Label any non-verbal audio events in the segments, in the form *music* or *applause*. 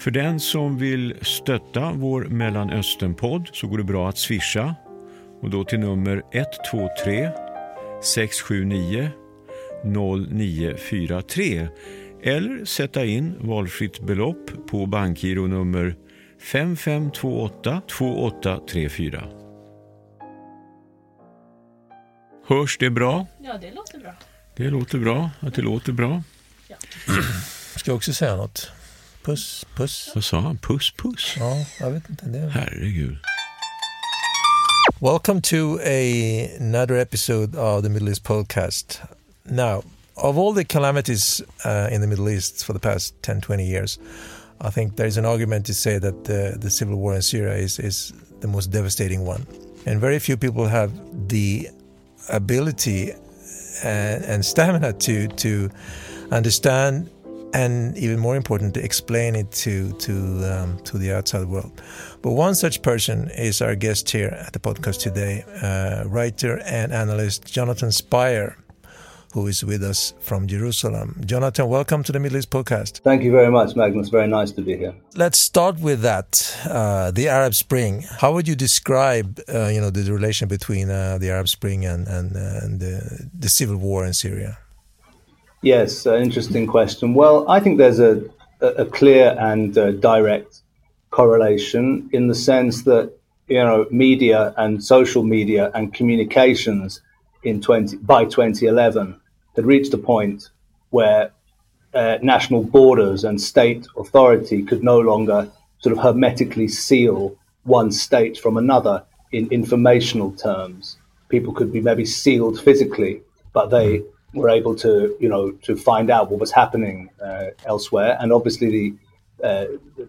För den som vill stötta vår Mellanöstern-podd så går det bra att swisha och då till nummer 123 679 0943 eller sätta in valfritt belopp på bankgiro nummer 5528 2834. Hörs det bra? Ja, det låter bra. Det låter bra att det låter bra. Ja. Ska jag också säga något? Puss, puss. Vad sa han? Puss, puss? Ja, jag vet inte. Det... Herregud. Welcome to a, another episode of the Middle East podcast. Now, of all the calamities uh, in the Middle East for the past 10, 20 years, I think there is an argument to say that the, the civil war in Syria is, is the most devastating one. And very few people have the ability and, and stamina to, to understand and even more important to explain it to to um, to the outside world. But one such person is our guest here at the podcast today, uh, writer and analyst Jonathan Spyer, who is with us from Jerusalem. Jonathan, welcome to the Middle East podcast. Thank you very much, Magnus. Very nice to be here. Let's start with that, uh, the Arab Spring. How would you describe, uh, you know, the relation between uh, the Arab Spring and and, uh, and the, the civil war in Syria? Yes, uh, interesting question. Well, I think there's a, a clear and uh, direct correlation in the sense that you know media and social media and communications in 20 by 2011 had reached a point where uh, national borders and state authority could no longer sort of hermetically seal one state from another in informational terms. People could be maybe sealed physically, but they were able to, you know, to find out what was happening uh, elsewhere. And obviously, the uh,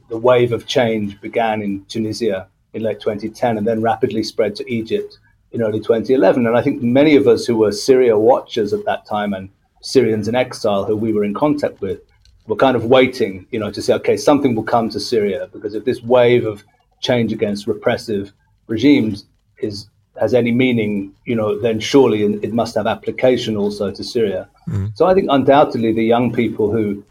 the wave of change began in Tunisia in late 2010, and then rapidly spread to Egypt in early 2011. And I think many of us who were Syria watchers at that time and Syrians in exile who we were in contact with were kind of waiting, you know, to say, okay, something will come to Syria because if this wave of change against repressive regimes is has any meaning, you know, then surely it must have application also to Syria. Mm. So I think undoubtedly the young people who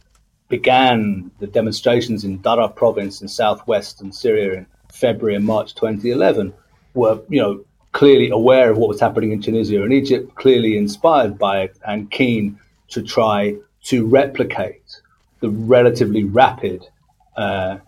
began the demonstrations in Dara province in southwestern Syria in February and March 2011 were, you know, clearly aware of what was happening in Tunisia and Egypt, clearly inspired by it and keen to try to replicate the relatively rapid uh,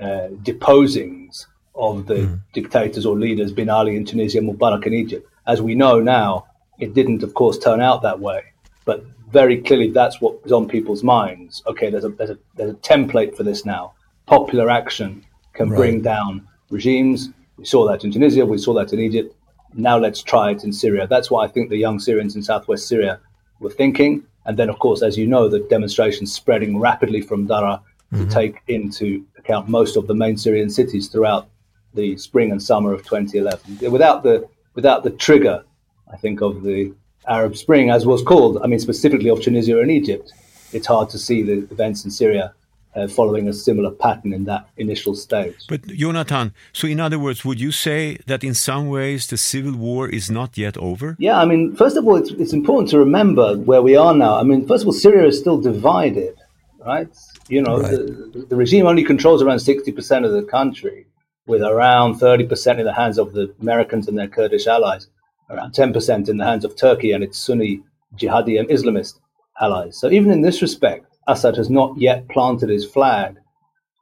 uh, deposings of the mm. dictators or leaders, Ben Ali in Tunisia, Mubarak in Egypt. As we know now, it didn't, of course, turn out that way. But very clearly, that's what was on people's minds. Okay, there's a, there's a, there's a template for this now. Popular action can right. bring down regimes. We saw that in Tunisia, we saw that in Egypt. Now let's try it in Syria. That's what I think the young Syrians in southwest Syria were thinking. And then, of course, as you know, the demonstrations spreading rapidly from Dara mm-hmm. to take into account most of the main Syrian cities throughout the spring and summer of 2011. Without the without the trigger, I think of the Arab Spring, as was called, I mean specifically of Tunisia and Egypt, it's hard to see the events in Syria uh, following a similar pattern in that initial stage. But Jonathan, so in other words, would you say that in some ways the civil war is not yet over? Yeah, I mean, first of all, it's, it's important to remember where we are now. I mean, first of all, Syria is still divided, right? You know, right. The, the regime only controls around 60% of the country with around 30% in the hands of the Americans and their Kurdish allies, around 10% in the hands of Turkey and its Sunni jihadi and Islamist allies. So even in this respect, Assad has not yet planted his flag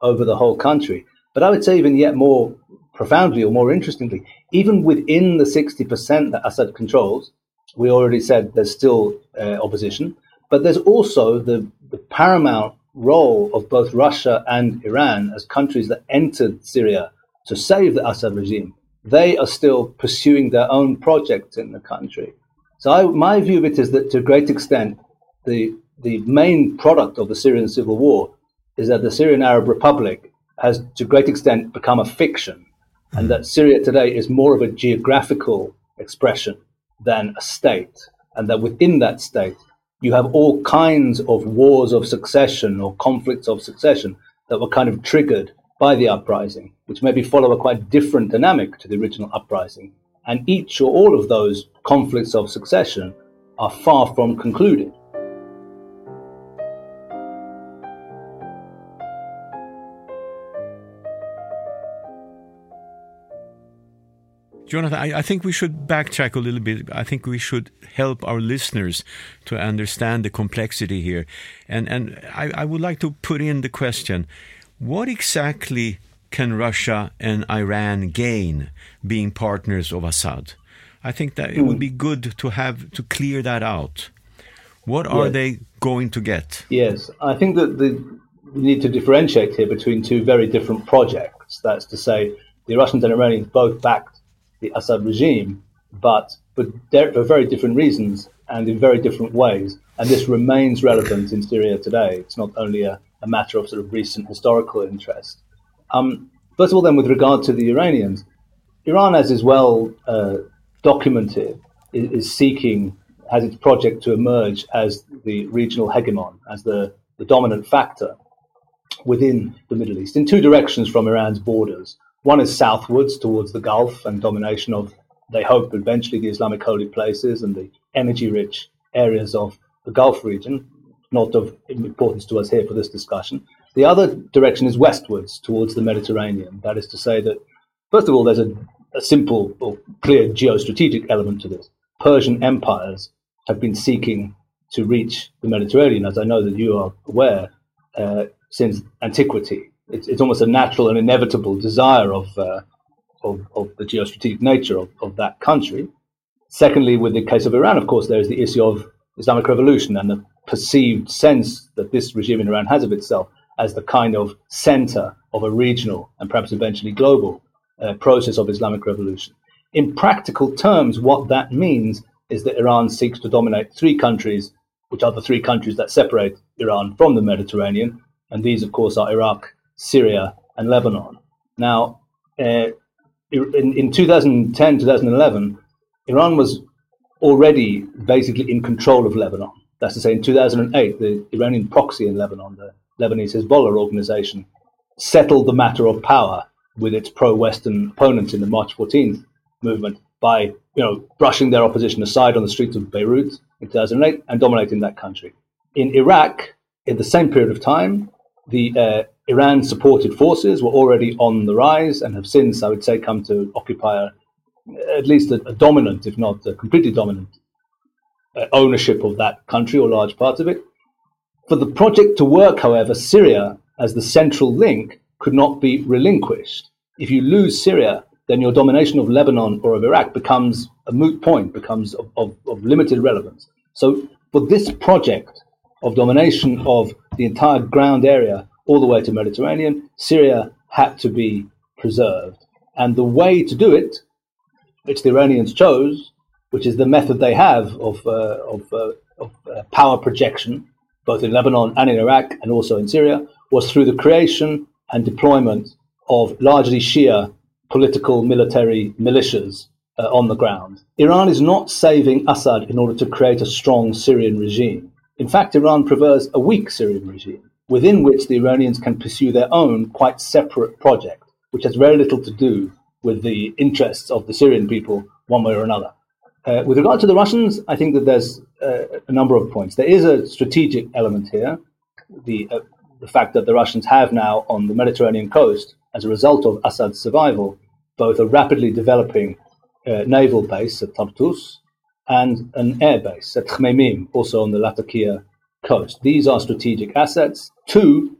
over the whole country. But I would say even yet more profoundly or more interestingly, even within the 60% that Assad controls, we already said there's still uh, opposition, but there's also the, the paramount role of both Russia and Iran as countries that entered Syria to save the Assad regime, they are still pursuing their own projects in the country. So I, my view of it is that to a great extent, the, the main product of the Syrian civil war is that the Syrian Arab Republic has to a great extent become a fiction and hmm. that Syria today is more of a geographical expression than a state and that within that state you have all kinds of wars of succession or conflicts of succession that were kind of triggered by the uprising, which maybe follow a quite different dynamic to the original uprising. And each or all of those conflicts of succession are far from concluded. Jonathan, I, I, think we should backtrack a little bit. I think we should help our listeners to understand the complexity here. And, and I, I would like to put in the question what exactly can Russia and Iran gain being partners of Assad? I think that it would be hmm. good to have to clear that out. What are yes. they going to get? Yes, I think that the, we need to differentiate here between two very different projects. That's to say, the Russians and Iranians both backed the Assad regime, but but for very different reasons and in very different ways. And this remains relevant in Syria today. It's not only a, a matter of sort of recent historical interest. Um, first of all, then, with regard to the Iranians, Iran, as is well uh, documented, is, is, seeking, has its project to emerge as the regional hegemon, as the, the dominant factor within the Middle East in two directions from Iran's borders. One is southwards towards the Gulf and domination of, they hope, eventually the Islamic holy places and the energy rich areas of the Gulf region, not of importance to us here for this discussion. The other direction is westwards towards the Mediterranean. That is to say that, first of all, there's a, a simple or clear geostrategic element to this. Persian empires have been seeking to reach the Mediterranean, as I know that you are aware, uh, since antiquity it's, it's almost a natural and inevitable desire of, uh, of, of, the geostrategic nature of, of that country. Secondly, with the case of Iran, of course, there is the issue of Islamic revolution and the perceived sense that this regime in Iran has of itself as the kind of center of a regional and perhaps eventually global uh, process of Islamic revolution. In practical terms, what that means is that Iran seeks to dominate three countries, which are the three countries that separate Iran from the Mediterranean. And these, of course, are Iraq, Syria, and Lebanon. Now, uh, in, in 2010, 2011, Iran was already basically in control of Lebanon. That's to say, in 2008, the Iranian proxy in Lebanon, the Lebanese Hezbollah organization, settled the matter of power with its pro-Western opponents in the March 14th movement by, you know, brushing their opposition aside on the streets of Beirut in 2008 and dominating that country. In Iraq, in the same period of time, the uh, Iran supported forces were already on the rise and have since, I would say, come to occupy a, at least a, a, dominant, if not a completely dominant, uh, ownership of that country or large parts of it. For the project to work, however, Syria, as the central link, could not be relinquished. If you lose Syria, then your domination of Lebanon or of Iraq becomes a moot point, becomes of, of, of limited relevance. So, for this project of domination of the entire ground area all the way to Mediterranean, Syria had to be preserved. And the way to do it, which the Iranians chose, which is the method they have of, uh, of, uh, of uh, power projection, both in Lebanon and in Iraq and also in Syria, was through the creation and deployment of largely Shia political military militias uh, on the ground. Iran is not saving Assad in order to create a strong Syrian regime. In fact, Iran prefers a weak Syrian regime within which the Iranians can pursue their own quite separate project, which has very little to do with the interests of the Syrian people, one way or another. Uh, with regard to the Russians, I think that there's uh, a number of points. There is a strategic element here. The, uh, the fact that the Russians have now on the Mediterranean coast, as a result of Assad's survival, both a rapidly developing uh, naval base at Tartus and an air base at Khmeimim, also on the Latakia coast. These are strategic assets. Two,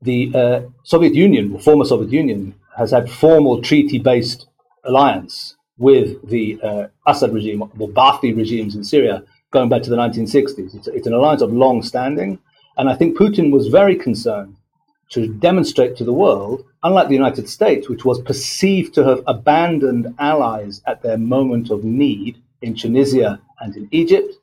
the uh, Soviet Union, the former Soviet Union, has had formal treaty-based alliance with the uh, Assad regime, the Ba'athi regimes in Syria, going back to the 1960s. It's, it's an alliance of long standing. And I think Putin was very concerned to demonstrate to the world, unlike the United States, which was perceived to have abandoned allies at their moment of need in Tunisia and in Egypt,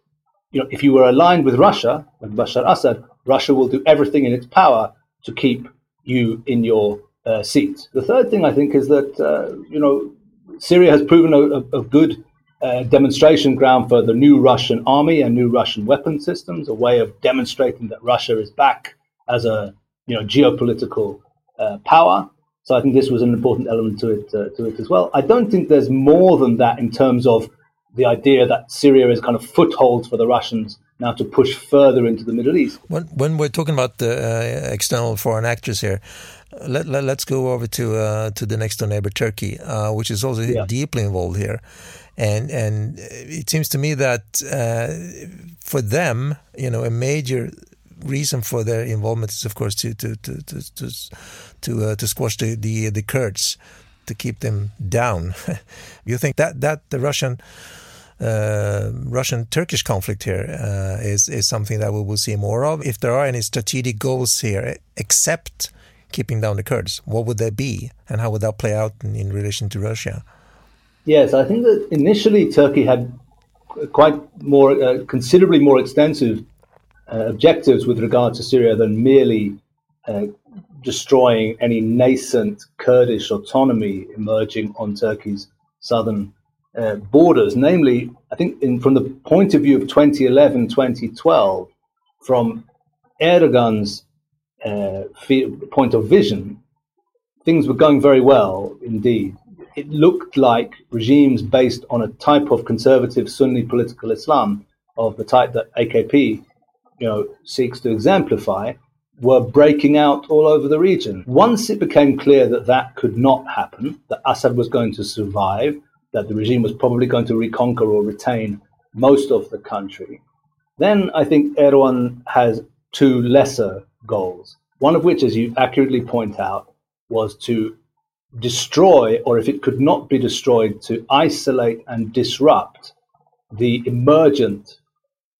you know, if you were aligned with Russia, with Bashar Assad, Russia will do everything in its power to keep you in your uh, seat. The third thing I think is that uh, you know Syria has proven a, a good uh, demonstration ground for the new Russian army and new Russian weapon systems, a way of demonstrating that Russia is back as a you know geopolitical uh, power. So I think this was an important element to it uh, to it as well. I don't think there's more than that in terms of the idea that Syria is kind of footholds for the Russians now to push further into the Middle East. When, when we're talking about the uh, external foreign actors here, let, let, us go over to uh, to the next door neighbor, Turkey, uh, which is also yeah. deeply involved here. And and it seems to me that uh, for them, you know, a major reason for their involvement is, of course, to to to to to to, uh, to squash the, the the Kurds, to keep them down. *laughs* you think that that the Russian uh, Russian Turkish conflict here uh, is is something that we will see more of. If there are any strategic goals here, except keeping down the Kurds, what would they be, and how would that play out in, in relation to Russia? Yes, I think that initially Turkey had quite more, uh, considerably more extensive uh, objectives with regard to Syria than merely uh, destroying any nascent Kurdish autonomy emerging on Turkey's southern uh, borders. Namely, I think in, from the point of view of 2011, 2012, from Erdogan's uh, point of vision, things were going very well indeed. It looked like regimes based on a type of conservative Sunni political Islam of the type that AKP you know, seeks to exemplify were breaking out all over the region. Once it became clear that that could not happen, that Assad was going to survive, that the regime was probably going to reconquer or retain most of the country, then I think Erdogan has two lesser goals. One of which, as you accurately point out, was to destroy, or if it could not be destroyed, to isolate and disrupt the emergent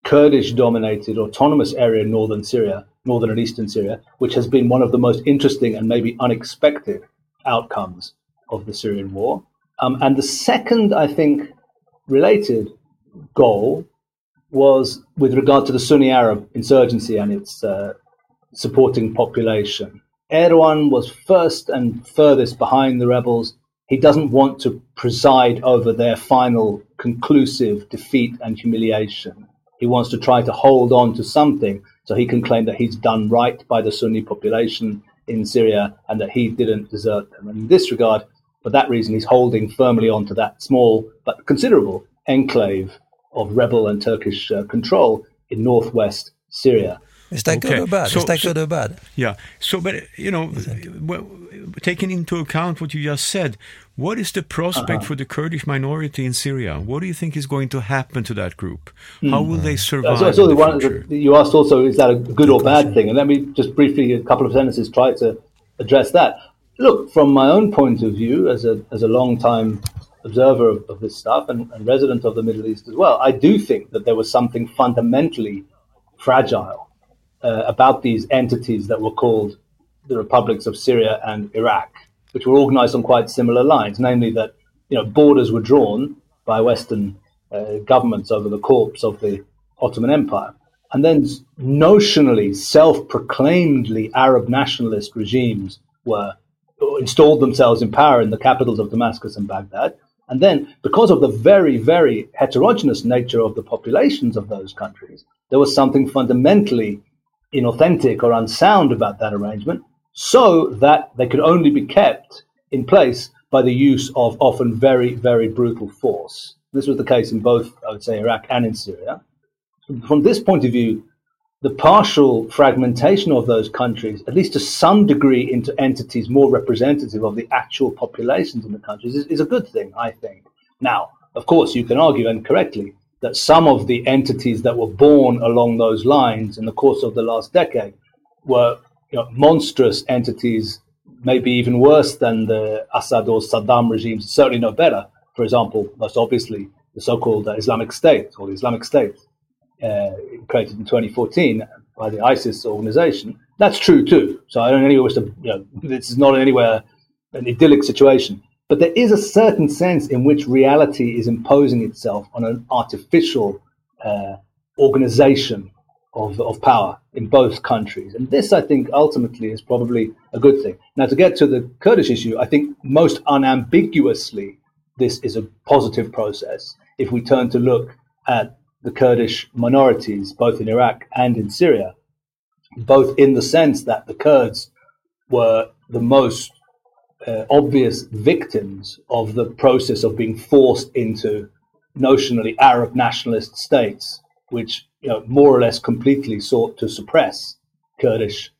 Kurdish dominated autonomous area in northern Syria, northern and eastern Syria, which has been one of the most interesting and maybe unexpected outcomes of the Syrian war. Um, and the second, I think, related goal was with regard to the Sunni Arab insurgency and its uh, supporting population. Erdogan was first and furthest behind the rebels. He doesn't want to preside over their final conclusive defeat and humiliation. He wants to try to hold on to something so he can claim that he's done right by the Sunni population in Syria and that he didn't desert them. And in this regard, for that reason, he's holding firmly on to that small but considerable enclave of rebel and Turkish uh, control in northwest Syria. Is that okay. good or bad? So, Is that so, good or bad? Yeah. So, but you know, well, taking into account what you just said, what is the prospect uh-huh. for the Kurdish minority in Syria? What do you think is going to happen to that group? Mm. How will they survive? So, so the one, the, you asked also, is that a good or bad thing? And let me just briefly, a couple of sentences, try to address that. Look, from my own point of view, as a as a long time observer of, of this stuff and, and resident of the Middle East as well, I do think that there was something fundamentally fragile uh, about these entities that were called the republics of Syria and Iraq, which were organized on quite similar lines, namely that you know borders were drawn by Western uh, governments over the corpse of the Ottoman Empire, and then notionally self-proclaimedly Arab nationalist regimes were installed themselves in power in the capitals of Damascus and Baghdad. And then, because of the very, very heterogeneous nature of the populations of those countries, there was something fundamentally inauthentic or unsound about that arrangement, so that they could only be kept in place by the use of often very, very brutal force. This was the case in both, I would say, Iraq and in Syria. From this point of view, the partial fragmentation of those countries, at least to some degree, into entities more representative of the actual populations in the countries, is, is a good thing, I think. Now, of course, you can argue, and correctly, that some of the entities that were born along those lines in the course of the last decade were you know, monstrous entities, maybe even worse than the Assad or Saddam regimes, certainly no better. For example, most obviously, the so called uh, Islamic State or the Islamic State uh, created in 2014 by the ISIS organization. That's true too. So I don't anywhere wish to, you know, this is not in anywhere an idyllic situation. But there is a certain sense in which reality is imposing itself on an artificial uh, organization of, of power in both countries. And this, I think, ultimately is probably a good thing. Now, to get to the Kurdish issue, I think most unambiguously, this is a positive process. If we turn to look at the Kurdish minorities, both in Iraq and in Syria, both in the sense that the Kurds were the most uh, obvious victims of the process of being forced into notionally Arab nationalist states, which you know, more or less completely sought to suppress Kurdish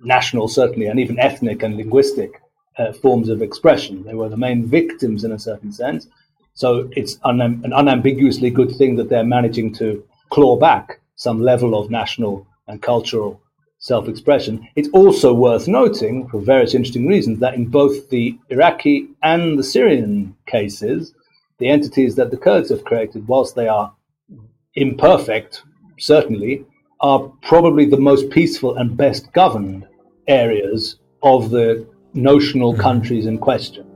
national, certainly, and even ethnic and linguistic uh, forms of expression. They were the main victims in a certain sense. So it's an unambiguously good thing that they're managing to claw back some level of national and cultural self expression. It's also worth noting, for various interesting reasons, that in both the Iraqi and the Syrian cases, the entities that the Kurds have created, whilst they are imperfect, certainly, are probably the most peaceful and best governed areas of the notional mm-hmm. countries in question.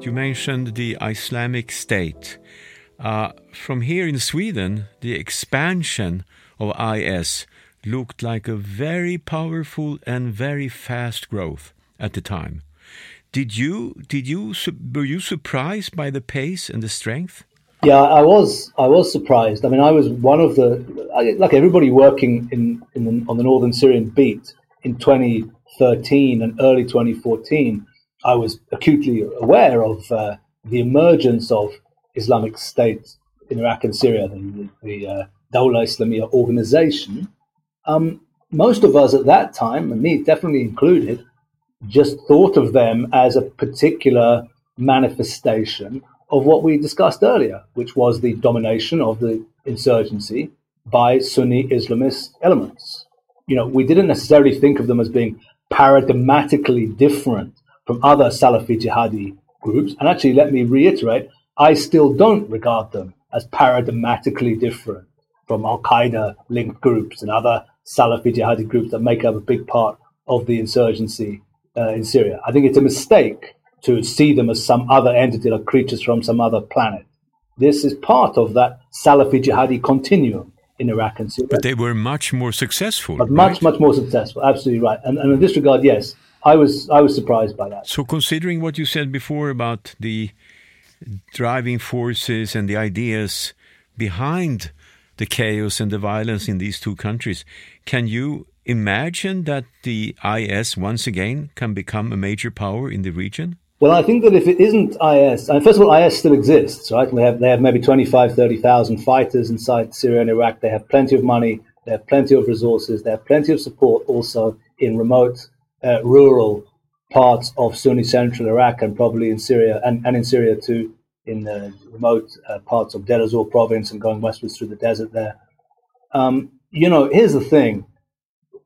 You mentioned the Islamic State. Uh, from here in Sweden, the expansion of IS looked like a very powerful and very fast growth at the time. Did you did you were you surprised by the pace and the strength? Yeah, I was. I was surprised. I mean, I was one of the like everybody working in, in the, on the northern Syrian beat in 2013 and early 2014. I was acutely aware of uh, the emergence of Islamic State in Iraq and Syria, the, the uh, Islamiyah organization. Um, most of us at that time, and me definitely included, just thought of them as a particular manifestation of what we discussed earlier, which was the domination of the insurgency by Sunni Islamist elements. You know, we didn't necessarily think of them as being paradigmatically different from other Salafi jihadi groups. And actually, let me reiterate, I still don't regard them as paradigmatically different from Al Qaeda linked groups and other Salafi jihadi groups that make up a big part of the insurgency uh, in Syria. I think it's a mistake to see them as some other entity, like creatures from some other planet. This is part of that Salafi jihadi continuum in Iraq and Syria. But they were much more successful. But much, right? much more successful. Absolutely right. And, and in this regard, yes, I was I was surprised by that. So, considering what you said before about the driving forces and the ideas behind the chaos and the violence in these two countries, can you imagine that the IS once again can become a major power in the region? Well, I think that if it isn't IS, and first of all, IS still exists, right? They have, they have maybe 25, 30,000 fighters inside Syria and Iraq. They have plenty of money, they have plenty of resources, they have plenty of support also in remote, uh, rural parts of Sunni central Iraq and probably in Syria, and, and in Syria too, in the remote uh, parts of Deir province and going westwards through the desert there. Um, you know, here's the thing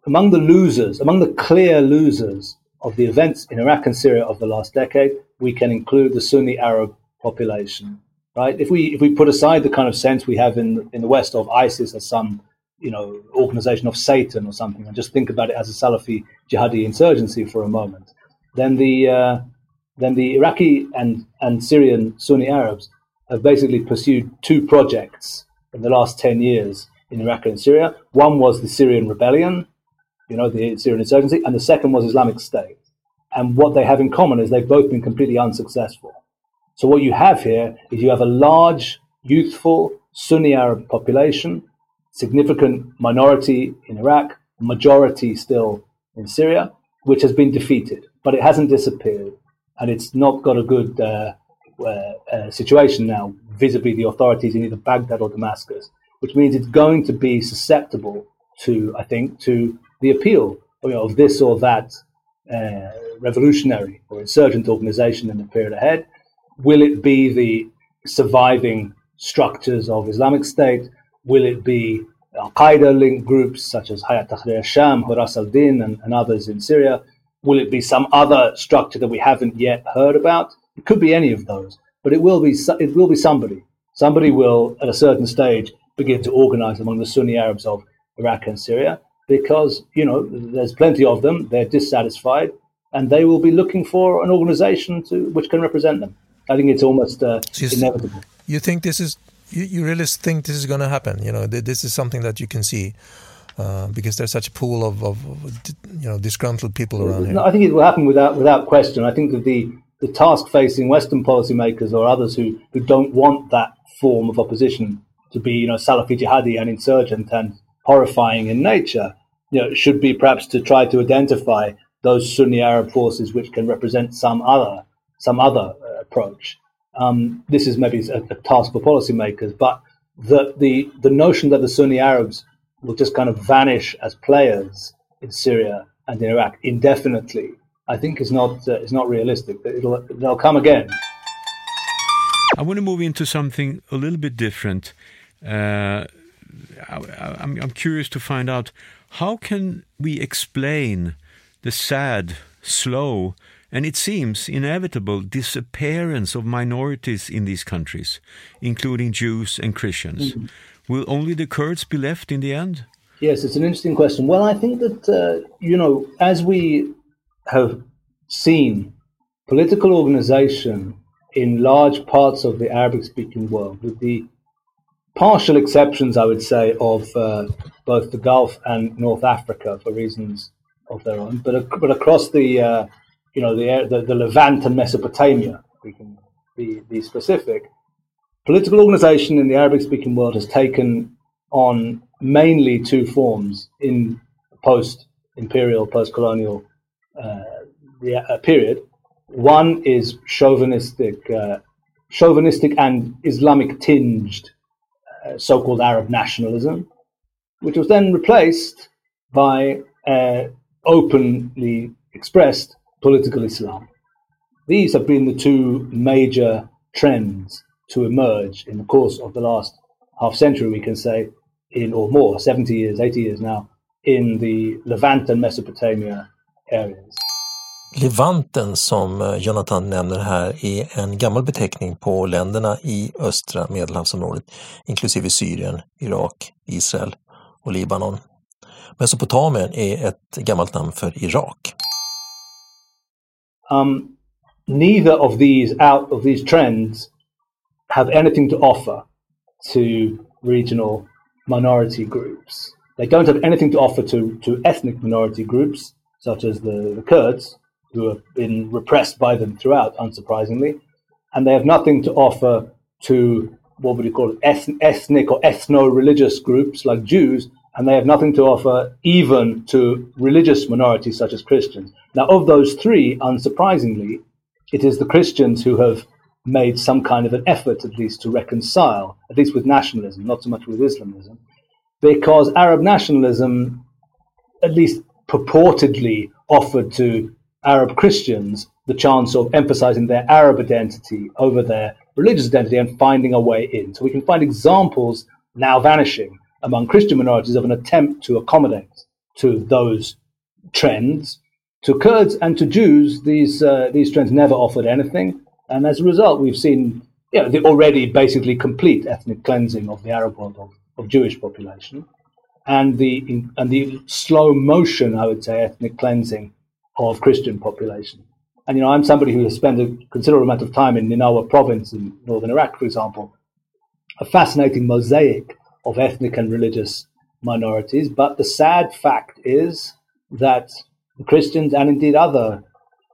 among the losers, among the clear losers of the events in Iraq and Syria of the last decade, we can include the Sunni Arab population. Right? If we if we put aside the kind of sense we have in in the West of ISIS as some you know organization of Satan or something, and just think about it as a Salafi jihadi insurgency for a moment, then the uh, then the Iraqi and and Syrian Sunni Arabs have basically pursued two projects in the last ten years in Iraq and Syria. One was the Syrian rebellion, you know, the Syrian insurgency, and the second was Islamic State. And what they have in common is they've both been completely unsuccessful. So what you have here is you have a large, youthful Sunni Arab population, significant minority in Iraq, majority still in Syria, which has been defeated, but it hasn't disappeared, and it's not got a good uh, uh, uh, situation now vis-a-vis the authorities in either Baghdad or Damascus, which means it's going to be susceptible to, I think, to the appeal you know, of this or that uh, revolutionary or insurgent organization in the period ahead? Will it be the surviving structures of Islamic State? Will it be Al Qaeda linked groups such as Hayat Tahrir Sham, Huras al Din, and, and others in Syria? Will it be some other structure that we haven't yet heard about? It could be any of those, but it will be it will be somebody. Somebody will, at a certain stage, begin to organize among the Sunni Arabs of Iraq and Syria, because you know there's plenty of them. They're dissatisfied, and they will be looking for an organisation to which can represent them. I think it's almost uh, so inevitable. You think this is? You, you really think this is going to happen? You know, this is something that you can see. Uh, because there's such a pool of, of, you know disgruntled people around here. No, I think it will happen without without question. I think that the the task facing Western policymakers or others who, who don't want that form of opposition to be you know Salafi jihadi and insurgent and horrifying in nature you know, should be perhaps to try to identify those Sunni Arab forces which can represent some other some other uh, approach. Um, this is maybe a, a, task for policymakers, but that the, the notion that the Sunni Arabs will just kind of vanish as players in Syria and in Iraq indefinitely, I think is not uh, is not realistic. It'll they'll come again. I want to move into something a little bit different. Uh, I, I'm, I'm curious to find out how can we explain the sad, slow, and it seems inevitable disappearance of minorities in these countries, including Jews and Christians. Mm-hmm. Will only the Kurds be left in the end? Yes, it's an interesting question. Well, I think that, uh, you know, as we have seen political organization in large parts of the Arabic speaking world, with the partial exceptions, I would say, of uh, both the Gulf and North Africa for reasons of their own, but, but across the, uh, you know, the, the, the Levant and Mesopotamia, we can be, be specific, political organization in the Arabic speaking world has taken on mainly two forms in the post imperial, post colonial uh, uh, period. One is chauvinistic, uh, chauvinistic and Islamic tinged uh, so called Arab nationalism, which was then replaced by uh, openly expressed political Islam. These have been the two major trends to emerge in the course of the last half century, we can say, in or more, 70 years, 80 years now, in the Levant and Mesopotamia areas. Levanten som eh, Jonathan nämner här är en gammal beteckning på länderna i östra medelhavsområdet, inklusive Syrien, Irak, Israel och Libanon. Mesopotamien är ett gammalt namn för Irak. Um, neither of these out of these trends have anything to offer to regional minority groups. They don't have anything to offer to, to ethnic minority groups, such as the, the Kurds, who have been repressed by them throughout, unsurprisingly. And they have nothing to offer to what would you call ethnic or ethno religious groups like Jews, and they have nothing to offer even to religious minorities such as Christians. Now, of those three, unsurprisingly, it is the Christians who have made some kind of an effort, at least, to reconcile, at least with nationalism, not so much with Islamism, because Arab nationalism, at least purportedly, offered to Arab Christians the chance of emphasizing their Arab identity over their religious identity and finding a way in. So we can find examples now vanishing among Christian minorities of an attempt to accommodate to those trends. To Kurds and to Jews, these uh, these trends never offered anything, and as a result, we've seen you know, the already basically complete ethnic cleansing of the Arab world of, of Jewish population, and the and the slow motion, I would say, ethnic cleansing of Christian population. And you know, I'm somebody who has spent a considerable amount of time in Ninawa province in northern Iraq, for example, a fascinating mosaic of ethnic and religious minorities. But the sad fact is that Christians and indeed other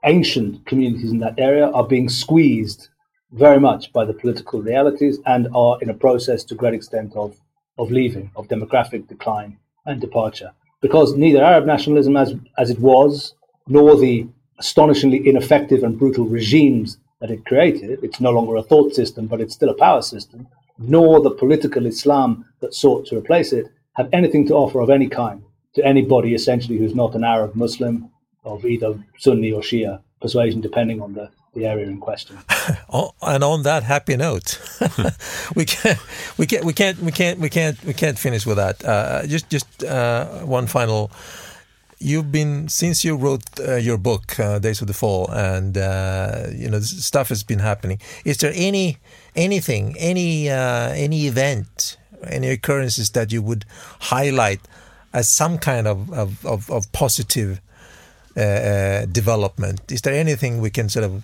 ancient communities in that area are being squeezed very much by the political realities and are in a process to great extent of, of leaving, of demographic decline and departure. Because neither Arab nationalism as, as it was nor the astonishingly ineffective and brutal regimes that it created. It's no longer a thought system, but it's still a power system, nor the political Islam that sought to replace it have anything to offer of any kind to anybody essentially who's not an Arab Muslim of either Sunni or Shia persuasion, depending on the, the area in question. *laughs* Oh, and on that happy note, *laughs* we can't, we can't, we can't, we can't, we can't, we can't finish with that. Uh, just, just uh, one final you've been since you wrote uh, your book uh, days of the fall and uh, you know stuff has been happening is there any anything any uh, any event any occurrences that you would highlight as some kind of of, of, of positive uh, uh, development is there anything we can sort of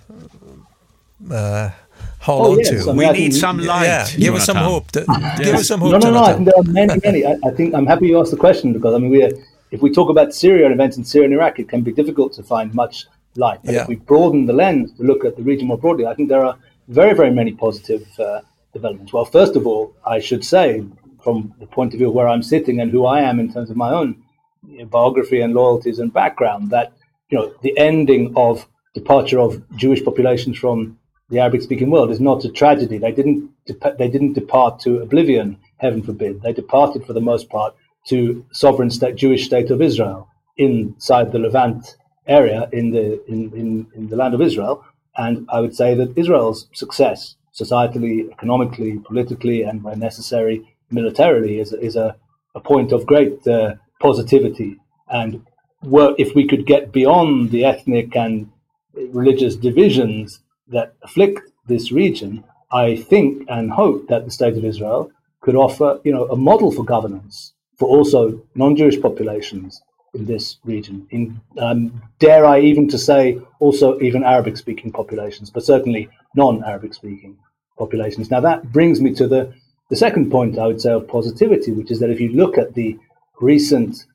hold oh, on yes. to. I mean, we I need some light. Yeah, give us some hope. *laughs* Give us some hope. No, no, no. I think there are many, many. I, I, think I'm happy you asked the question because I mean we are if we talk about Syria and events in Syria and Iraq, it can be difficult to find much light. But yeah. if we broaden the lens to look at the region more broadly, I think there are very, very many positive uh, developments. Well, first of all, I should say, from the point of view of where I'm sitting and who I am in terms of my own you know, biography and loyalties and background, that you know the ending of departure of Jewish populations from the Arabic-speaking world is not a tragedy. They didn't they didn't depart to oblivion heaven forbid. They departed for the most part to sovereign state, Jewish state of Israel inside the Levant area in the in, in, in the land of Israel. And I would say that Israel's success, societally, economically, politically, and where necessary, militarily, is, is a, a point of great uh, positivity. And were, if we could get beyond the ethnic and religious divisions that afflict this region, I think and hope that the state of Israel could offer, you know, a model for governance for also non-Jewish populations in this region. In um, dare I even to say also even Arabic-speaking populations, but certainly non-Arabic-speaking populations. Now that brings me to the the second point I would say of positivity, which is that if you look at the recent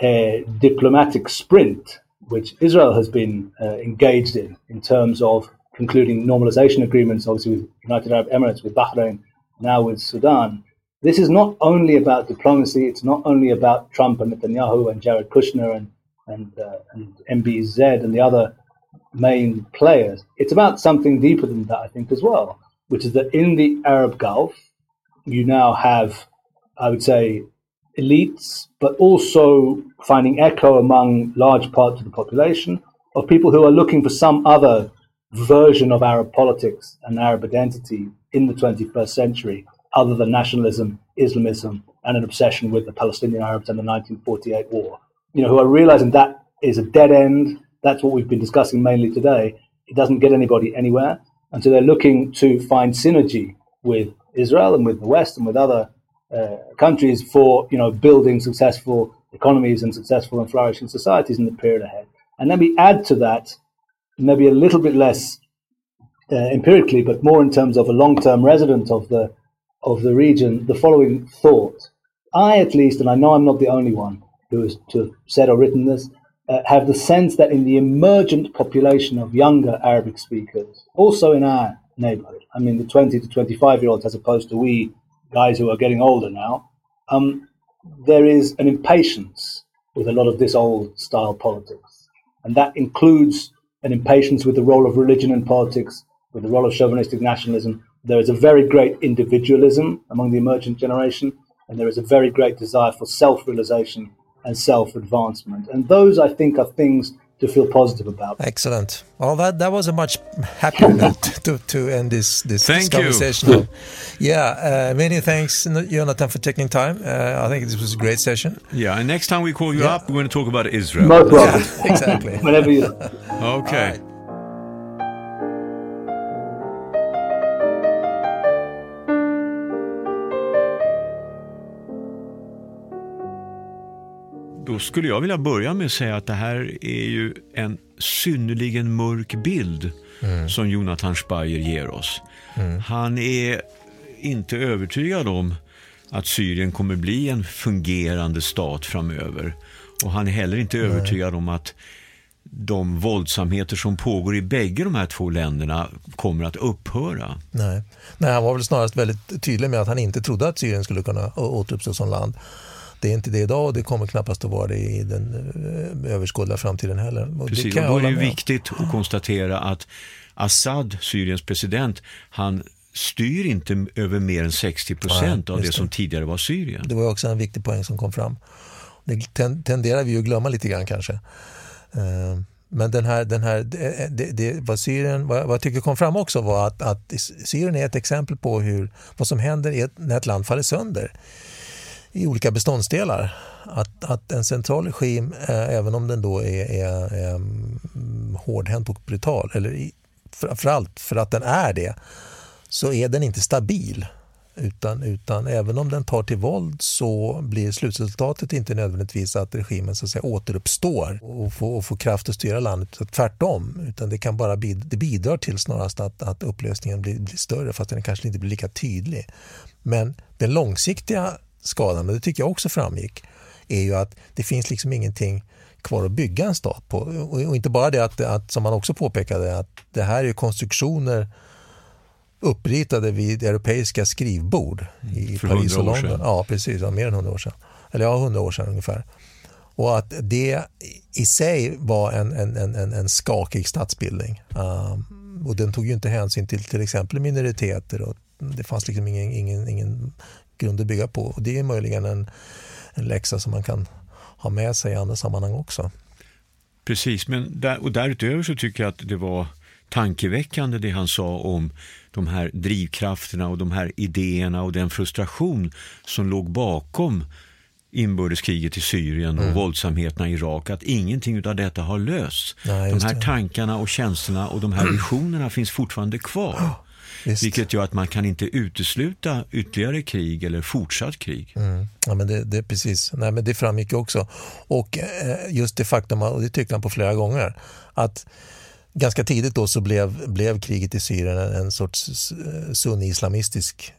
uh, diplomatic sprint which Israel has been uh, engaged in in terms of concluding normalization agreements, obviously with United Arab Emirates, with Bahrain, now with Sudan this is not only about diplomacy. It's not only about Trump and Netanyahu and Jared Kushner and and, uh, and MBZ and the other main players. It's about something deeper than that, I think, as well, which is that in the Arab Gulf, you now have, I would say, elites, but also finding echo among large parts of the population of people who are looking for some other version of Arab politics and Arab identity in the 21st century other than nationalism, Islamism, and an obsession with the Palestinian Arabs and the 1948 war. You know, who are realizing that is a dead end. That's what we've been discussing mainly today. It doesn't get anybody anywhere. And so they're looking to find synergy with Israel and with the West and with other uh, countries for, you know, building successful economies and successful and flourishing societies in the period ahead. And then we add to that, maybe a little bit less uh, empirically, but more in terms of a long-term resident of the of the region the following thought. I, at least, and I know I'm not the only one who has to have said or written this, uh, have the sense that in the emergent population of younger Arabic speakers, also in our neighborhood, I mean the 20 to 25 year olds as opposed to we guys who are getting older now, um, there is an impatience with a lot of this old style politics. And that includes an impatience with the role of religion in politics, with the role of chauvinistic nationalism, there is a very great individualism among the emergent generation, and there is a very great desire for self realization and self advancement. And those, I think, are things to feel positive about. Excellent. Well, that that was a much happier *laughs* note to, to end this this, Thank this conversation. You. yeah, uh, many thanks, Jonathan, for taking time. Uh, I think this was a great session. Yeah, and next time we call you yeah. up, we're going to talk about Israel. No problem. *laughs* Yeah, exactly. *laughs* Whenever you. okay. Då skulle jag vilja börja med att säga att det här är ju en synnerligen mörk bild mm. som Jonathan Speyer ger oss. Mm. Han är inte övertygad om att Syrien kommer bli en fungerande stat framöver. Och han är heller inte övertygad om att de våldsamheter som pågår i bägge de här två länderna kommer att upphöra. Nej. Nej, han var väl snarast väldigt tydlig med att han inte trodde att Syrien skulle kunna återuppstå som land. Det är inte det idag och det kommer knappast att vara det i den eh, överskådliga framtiden heller. Och Precis, och då är det viktigt att konstatera att Assad, Syriens president, han styr inte över mer än 60 procent av det, det som tidigare var Syrien. Det var också en viktig poäng som kom fram. Det tenderar vi att glömma lite grann kanske. Eh, men den här, den här, det, det, vad, Syrien, vad, vad jag tycker kom fram också var att, att Syrien är ett exempel på hur, vad som händer när ett land faller sönder i olika beståndsdelar. Att, att en central regim, eh, även om den då är, är, är hårdhänt och brutal, eller framförallt för att den är det, så är den inte stabil. Utan, utan även om den tar till våld så blir slutresultatet inte nödvändigtvis att regimen så att säga, återuppstår och får, och får kraft att styra landet. Tvärtom, utan det kan bara bid, det bidrar till snarast att, att upplösningen blir, blir större fast den kanske inte blir lika tydlig. Men den långsiktiga skadan, men det tycker jag också framgick, är ju att det finns liksom ingenting kvar att bygga en stat på. Och inte bara det att, att som man också påpekade, att det här är konstruktioner uppritade vid europeiska skrivbord i För Paris och London. Ja, precis. Ja, mer än hundra år sedan. Eller ja, hundra år sedan ungefär. Och att det i sig var en, en, en, en skakig statsbildning. Um, och den tog ju inte hänsyn till till exempel minoriteter och det fanns liksom ingen, ingen, ingen grund att bygga på. Och det är möjligen en, en läxa som man kan ha med sig i andra sammanhang också. Precis, men där, och därutöver så tycker jag att det var tankeväckande det han sa om de här drivkrafterna och de här idéerna och den frustration som låg bakom inbördeskriget i Syrien och mm. våldsamheterna i Irak, att ingenting av detta har lösts. Nej, de här det. tankarna och känslorna och de här *clears throat* visionerna finns fortfarande kvar. Just. Vilket gör att man kan inte utesluta ytterligare krig eller fortsatt krig. Mm. Ja, men det, det, precis. Nej, men det framgick också. Och eh, just det faktum, och det tyckte han på flera gånger, att ganska tidigt då så blev, blev kriget i Syrien en, sorts sunni-islamistisk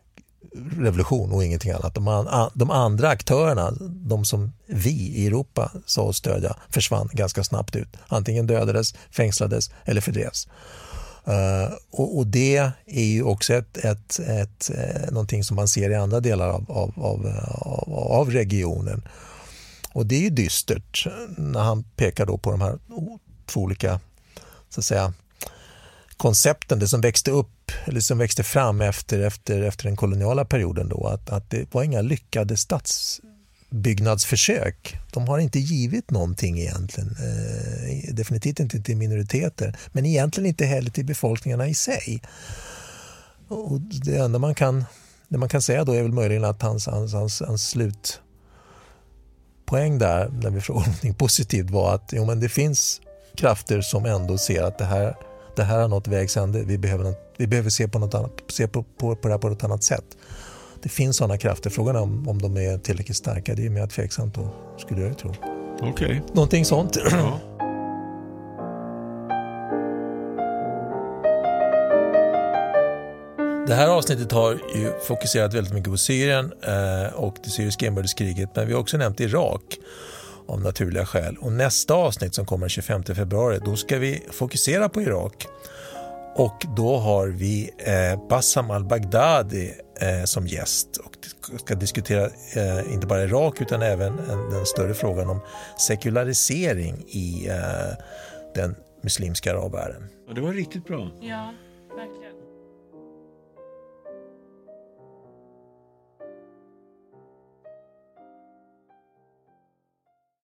revolution och ingenting annat. De, de, andra aktörerna, de som vi i Europa sa oss stödja, försvann ganska snabbt ut. Antingen dödades, fängslades eller fördrevs. Uh, och, och, det är ju också ett, ett, ett, uh, någonting som man ser i andra delar av, av, av, av, av regionen. Och det är ju dystert när han pekar då på de här två olika så att säga, koncepten, det som växte upp eller som växte fram efter, efter, efter den koloniala perioden då, att, att det var inga lyckade stats uppbyggnadsförsök. De har inte givit någonting egentligen, eh, definitivt inte till minoriteter, men egentligen inte heller till befolkningarna i sig. Och det enda man kan, det man kan säga då är väl möjligen att hans, hans, hans, hans slutpoäng där, när vi frågar någonting positivt, var att jo, men det finns krafter som ändå ser att det här, det här har nått vägs ände. Vi behöver, vi behöver se, på, något annat, se på, på, på det här på ett annat sätt. Det finns sådana krafter. Frågan är om, om de är tillräckligt starka. Det är mer tveksamt då, skulle jag tro. Okej. Okay. Någonting sånt. Ja. Det här avsnittet har ju fokuserat väldigt mycket på Syrien eh, och det syriska inbördeskriget men vi har också nämnt Irak av naturliga skäl. Och nästa avsnitt som kommer den 25 februari, då ska vi fokusera på Irak. Och då har vi eh, Bassam al-Baghdadi eh, som gäst och ska diskutera eh, inte bara Irak utan även en, den större frågan om sekularisering i eh, den muslimska arabvärlden. Ja, det var riktigt bra. Ja.